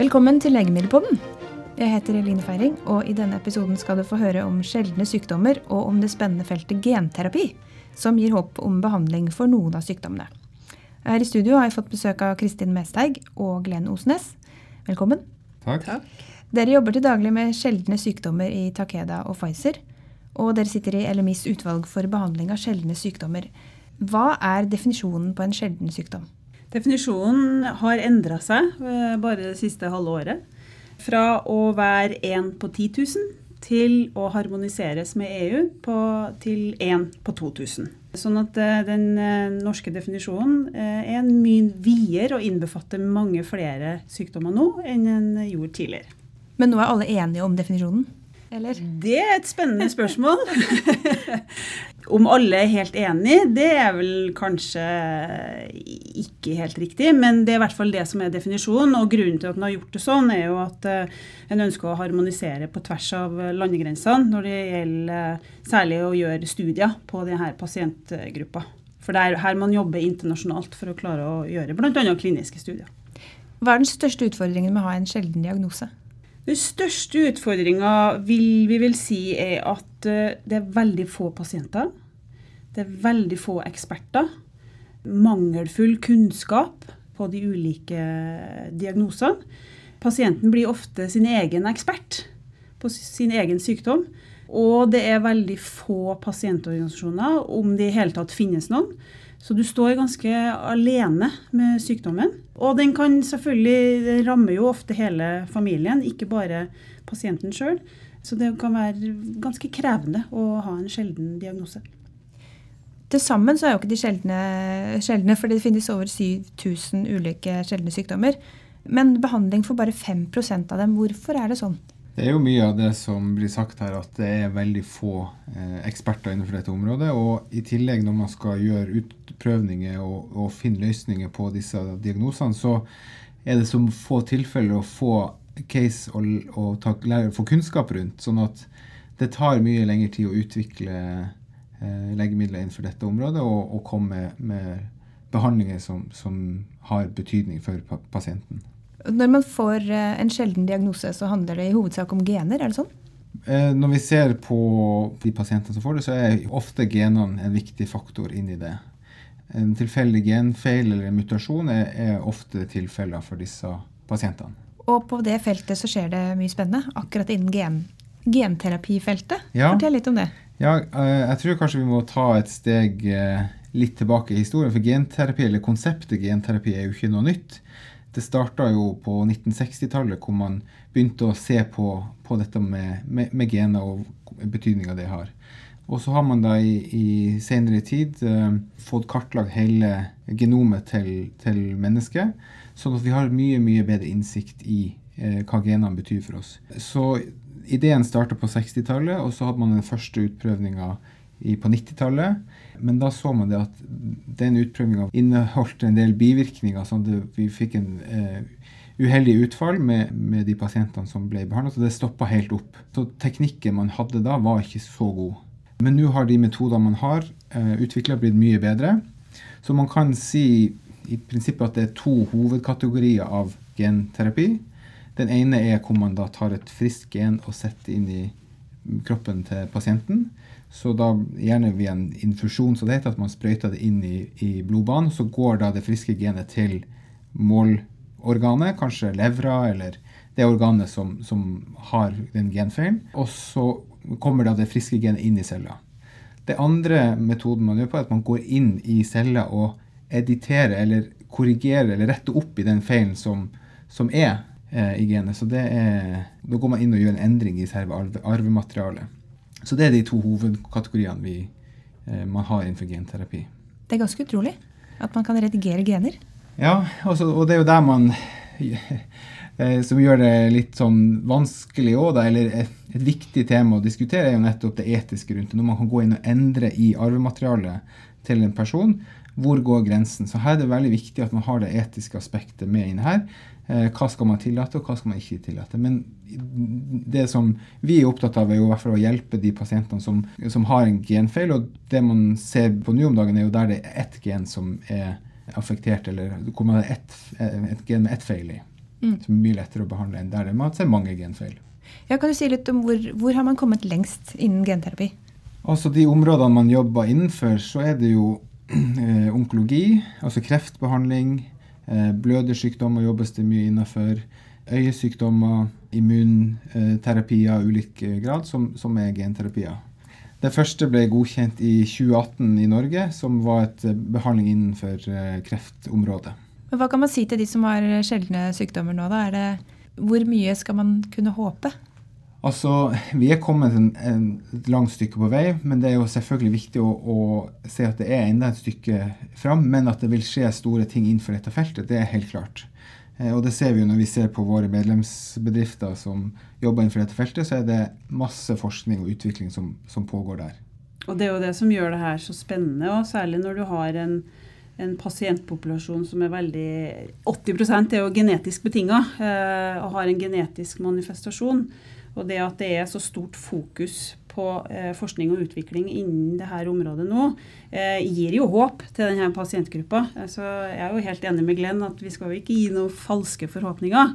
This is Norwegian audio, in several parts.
Velkommen til Legemiddelpodden. Jeg heter Eline Feiring, og i denne episoden skal du få høre om sjeldne sykdommer og om det spennende feltet genterapi, som gir håp om behandling for noen av sykdommene. Her i studio har jeg fått besøk av Kristin Mesteig og Glenn Osnes. Velkommen. Takk. Dere jobber til daglig med sjeldne sykdommer i Takeda og Pfizer. Og dere sitter i LMIs utvalg for behandling av sjeldne sykdommer. Hva er definisjonen på en sjelden sykdom? Definisjonen har endra seg eh, bare det siste halve året. Fra å være én på 10 000 til å harmoniseres med EU på, til én på 2000. Sånn at eh, den eh, norske definisjonen er en mye videre og innbefatter mange flere sykdommer nå enn den gjorde tidligere. Men nå er alle enige om definisjonen? Eller? Det er et spennende spørsmål. Om alle er helt enig, det er vel kanskje ikke helt riktig. Men det er i hvert fall det som er definisjonen. Og grunnen til at en har gjort det sånn, er jo at eh, en ønsker å harmonisere på tvers av landegrensene når det gjelder eh, særlig å gjøre studier på denne pasientgruppa. For det er her man jobber internasjonalt for å klare å gjøre bl.a. kliniske studier. Hva er den største utfordringen med å ha en sjelden diagnose? Den største utfordringa vil vi vil si er at eh, det er veldig få pasienter. Det er veldig få eksperter. Mangelfull kunnskap på de ulike diagnosene. Pasienten blir ofte sin egen ekspert på sin egen sykdom. Og det er veldig få pasientorganisasjoner, om det i hele tatt finnes noen. Så du står ganske alene med sykdommen. Og den kan selvfølgelig den rammer jo ofte hele familien, ikke bare pasienten sjøl. Så det kan være ganske krevende å ha en sjelden diagnose. Til sammen så er jo ikke de sjeldne, sjeldne, for det finnes over 7000 ulike sjeldne sykdommer. Men behandling for bare 5% av dem. Hvorfor er det sånn? Det er jo mye av det som blir sagt her, at det er veldig få eh, eksperter innenfor dette området. Og i tillegg, når man skal gjøre utprøvninger og, og finne løsninger på disse diagnosene, så er det som få tilfeller å få case og, og ta, lære, få kunnskap rundt. Sånn at det tar mye lengre tid å utvikle eh, legemidler innenfor dette området og, og komme med, behandlinger som, som, har betydning for pasienten. Når man får eh, en sjelden diagnose, så handler det i hovedsak om gener, er det sånn? Eh, når vi ser på de pasientene som får det, så er ofte genene en viktig faktor inni det. En tilfeldig genfeil eller mutasjon er, er ofte tilfeller for disse pasientene. Og på det feltet så skjer det mye spennende, akkurat innen gen, genterapifeltet. Ja. Fortell litt om det. Ja, eh, jeg tror kanskje vi må ta et steg litt tilbake i historien. For genterapi, eller konseptet genterapi, er jo ikke noe nytt. Det starta jo på 1960-tallet, hvor man begynte å se på, på dette med, med, med, gener og betydninga det har. Og så har man da i, i senere tid eh, fått kartlagt hele genomet til, til, mennesket, sånn at vi har mye, mye bedre innsikt i eh, hva genene betyr for oss. Så ideen starta på 60-tallet, og så hadde man den første utprøvninga på 90-tallet. Men da så man det at den utprøvinga inneholdt en del bivirkninger, sånn at vi fikk en eh, uheldig utfall med, med, de pasientene som ble behandlet, så det stoppa helt opp. Så teknikken man hadde da, var ikke så god. Men nå har de metodene man har eh, utvikla, blitt mye bedre. Så man kan si i prinsippet at det er to hovedkategorier av genterapi. Den ene er hvor man da tar et friskt gen og setter inn i kroppen til pasienten. Så da gjerne via en infusjon, så det heter at man sprøyter det inn i, i blodbanen. Så går da det friske genet til målorganet, kanskje levra eller det organet som, som har den genfeilen. Og så kommer da det friske genet inn i cella. Det andre metoden man gjør på, er at man går inn i cella og editerer eller korrigerer eller retter opp i den feilen som, som er eh, i genet. Så det er, da går man inn og gjør en endring i selve arvematerialet. Så det er de to hovedkategoriene vi, eh, man har innenfor genterapi. Det er ganske utrolig at man kan redigere gener. Ja, altså, og det er jo der man eh, Som gjør det litt sånn vanskelig òg, eller et, et, viktig tema å diskutere, er jo nettopp det etiske rundt det. Når man kan gå inn og endre i arvematerialet til en person, hvor går grensen? Så her er det veldig viktig at man har det etiske aspektet med inn her. Eh, hva skal man tillate, og hva skal man ikke tillate. Men det som vi er opptatt av, er jo i hvert fall å hjelpe de pasientene som, som har en genfeil. Og det man ser på nå om dagen, er jo der det er ett gen som er affektert, eller hvor man har ett, et gen med ett feil i. Mm. Som er mye lettere å behandle enn der det er mange genfeil. Ja, kan du si litt om hvor, hvor har man kommet lengst innen genterapi? Altså De områdene man jobber innenfor, så er det jo eh, onkologi, altså kreftbehandling. Eh, blødersykdommer jobbes det mye innenfor. Øyesykdommer, immunterapier av ulik eh, grad, som, som, er genterapier. Det første ble godkjent i 2018 i Norge, som var et eh, behandling innenfor eh, kreftområdet. Men Hva kan man si til de som har sjeldne sykdommer nå? da? Det, hvor mye skal man kunne håpe? Altså, Vi er kommet en, en, et langt stykke på vei, men det er jo selvfølgelig viktig å, å, se at det er enda et stykke fram. Men at det vil skje store ting innenfor dette feltet, det er helt klart. Eh, og det ser vi jo når vi ser på våre medlemsbedrifter som jobber innenfor dette feltet, så er det masse forskning og utvikling som, som pågår der. Og det er jo det som gjør det her så spennende, og særlig når du har en en pasientpopulasjon som er veldig 80 er jo genetisk betinga eh, og har en genetisk manifestasjon. Og det at det er så stort fokus på eh, forskning og utvikling innen dette området nå, eh, gir jo håp til denne pasientgruppa. Så jeg er jo helt enig med Glenn at vi skal jo ikke gi noen falske forhåpninger.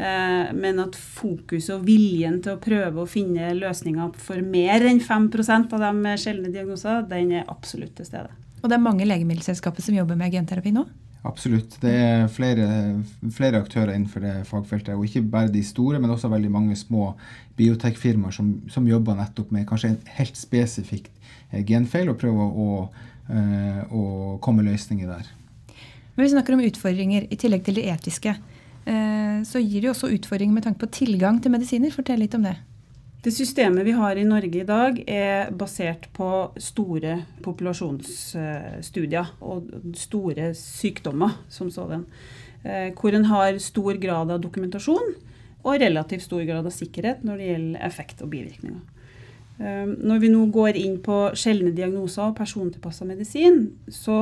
Eh, men at fokus og viljen til å prøve å finne løsninger for mer enn 5% av de sjeldne diagnoser, den er absolutt til stede. Og det er mange legemiddelselskaper som jobber med genterapi nå? Absolutt. Det er flere, flere, aktører innenfor det fagfeltet. Og ikke bare de store, men også veldig mange små biotekfirmaer som, som, jobber nettopp med kanskje en helt spesifikt eh, genfeil, og prøver å, uh, å komme løsninger der. Men vi snakker om utfordringer i tillegg til de etiske. Uh, så gir det jo også utfordringer med tanke på tilgang til medisiner. Fortell litt om det. Det systemet vi har i Norge i dag, er basert på store populasjonsstudier og store sykdommer som sådan. Eh, hvor en har stor grad av dokumentasjon og relativt stor grad av sikkerhet når det gjelder effekt og bivirkninger. Eh, når vi nå går inn på sjeldne diagnoser og persontilpassa medisin, så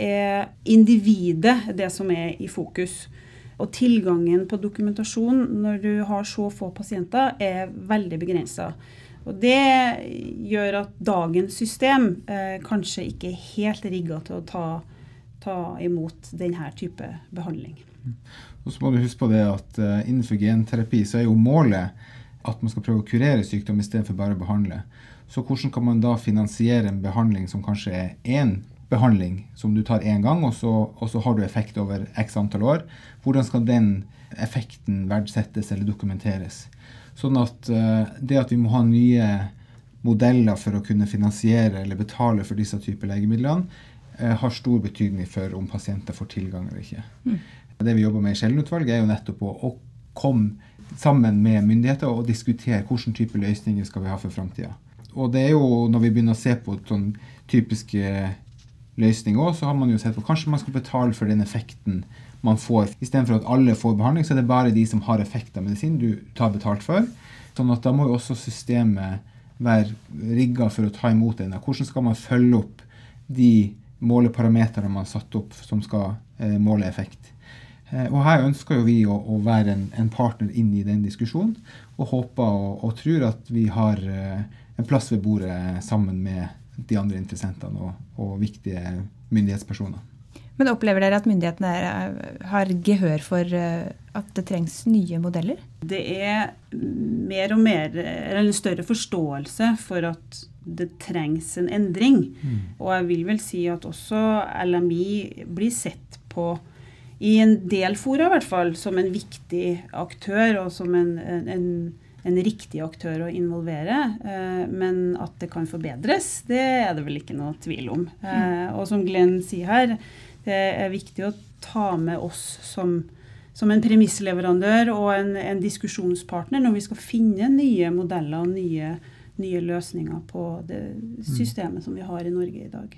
er individet det som er i fokus. Og tilgangen på dokumentasjon når du har så få pasienter, er veldig begrensa. Og det gjør at dagens system eh, kanskje ikke er helt rigga til å ta, ta, imot denne type behandling. Og så må du huske på det at eh, Innenfor genterapi så er jo målet at man skal prøve å kurere sykdom istedenfor bare å behandle. Så hvordan kan man da finansiere en behandling som kanskje er én behandling som du tar én gang, og så, og så, har du effekt over x antall år. Hvordan skal den effekten verdsettes eller dokumenteres? Sånn at uh, det at vi må ha nye modeller for å kunne finansiere eller betale for disse typer legemidlene, uh, har stor betydning for om pasienter får tilgang eller ikke. Mm. Det vi jobber med i sjeldenutvalget er jo nettopp å, å komme sammen med myndigheter og diskutere hvilken type løsninger skal vi ha for framtida. Og det er jo når vi begynner å se på sånn typiske løsning òg, så har man jo sett på kanskje man skal betale for den effekten man får. Istedenfor at alle får behandling, så er det bare de som har effekt av medisin du tar betalt for. Sånn at da må jo også systemet være rigga for å ta imot den. Hvordan skal man følge opp de måleparametrene man har satt opp som skal eh, måle effekt? Eh, og Her ønsker jo vi å, å være en, en, partner inn i den diskusjonen, og håper og, og tror at vi har eh, en plass ved bordet sammen med de andre interessentene og, og viktige myndighetspersoner. Men opplever dere at myndighetene har gehør for eh, at det trengs nye modeller? Det er mer og mer, eller en større forståelse for at det trengs en endring. Mm. Og jeg vil vel si at også LMI blir sett på i en del fora i hvert fall som en viktig aktør og som en, en, en en riktig aktør å involvere. Eh, men at det kan forbedres, det er det vel ikke noe tvil om. Eh, og som Glenn sier her, det er viktig å ta med oss som, som en premissleverandør og en, en, diskusjonspartner når vi skal finne nye modeller og nye, nye løsninger på det systemet som vi har i Norge i dag.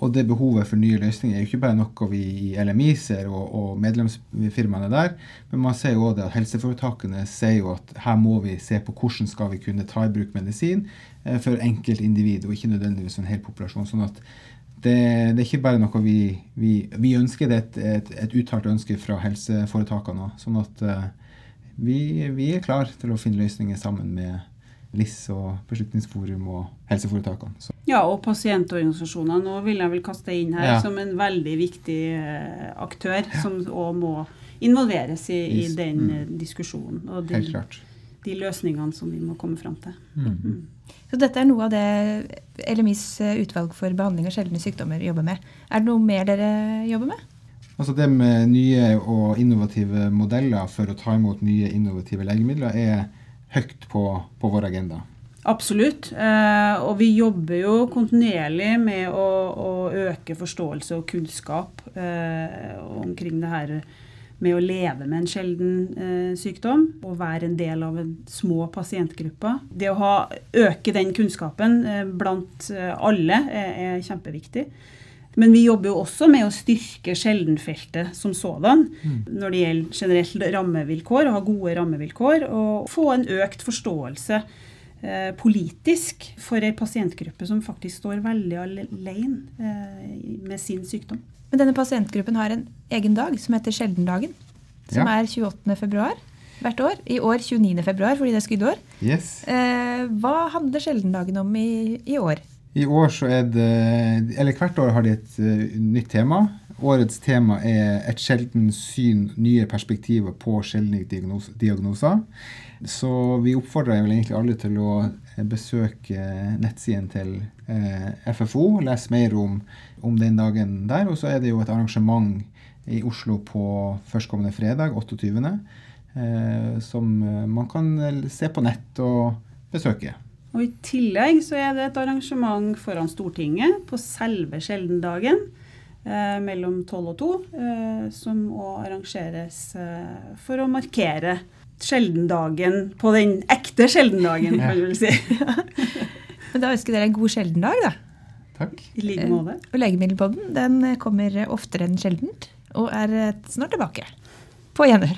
Og det behovet for nye løsninger er jo ikke bare noe vi i LMI ser, og, og medlemsfirmaene der, men man ser jo også at helseforetakene sier jo at her må vi se på hvordan skal vi kunne ta i bruk medisin eh, for enkeltindivid, og ikke nødvendigvis en hel populasjon. sånn at det, det, er ikke bare noe vi, vi, vi ønsker, det er et, et, et, uttalt ønske fra helseforetakene. Sånn at uh, vi, vi, er klar til å finne løsninger sammen med LIS og Beslutningsforum og helseforetakene. Så. Ja, og pasientorganisasjonene. Nå vil jeg vel kaste inn her ja. som en veldig viktig uh, aktør, ja. som òg må involveres i, i den mm. eh, diskusjonen og Helt de, klart. de løsningene som vi må komme fram til. Mm. Så dette er noe av det LMIs utvalg for behandling av sjeldne sykdommer jobber med. Er det noe mer dere jobber med? Altså Det med nye og innovative modeller for å ta imot nye innovative legemidler er høyt på, på vår agenda. Absolutt. Eh, og vi jobber jo kontinuerlig med å, å øke forståelse og kunnskap eh, omkring det her med å leve med en sjelden eh, sykdom og være en del av en små pasientgrupper. Det å ha, øke den kunnskapen eh, blant eh, alle er, er kjempeviktig. Men vi jobber jo også med å styrke sjeldenfeltet som sådan. Når det gjelder generelt rammevilkår, å ha gode rammevilkår, og få en økt forståelse eh, politisk for ei pasientgruppe som faktisk står veldig alene eh, med sin sykdom. Men denne pasientgruppen har en egen dag som heter Sjeldendagen. Som Ja. er 28. februar hvert år. I år 29. februar fordi det er skuddår. Yes. Eh, hva handler Sjeldendagen om i, i år? I år så er det Eller hvert år har de et uh, nytt tema. Årets tema er 'Et sjelden syn nye perspektiver på sjeldne diagnos diagnoser'. Så vi oppfordrer vel egentlig alle til å eh, besøke nettsiden til uh, FFO. Lese mer om, om den dagen der. Og så er det jo et arrangement i Oslo på førstkommende fredag, 28. uh, som eh, man kan eh, se på nett og besøke. Og I tillegg så er det et arrangement foran Stortinget på selve sjeldendagen eh, mellom 12 og 2, eh, som òg arrangeres eh, for å markere sjeldendagen på den ekte sjeldendagen, kan du vel si. Men da ønsker dere en god sjeldendag, da. Takk. I like måte. Og Legemiddelpodden den kommer oftere enn sjeldent, og er eh, snart tilbake. På gjenhør.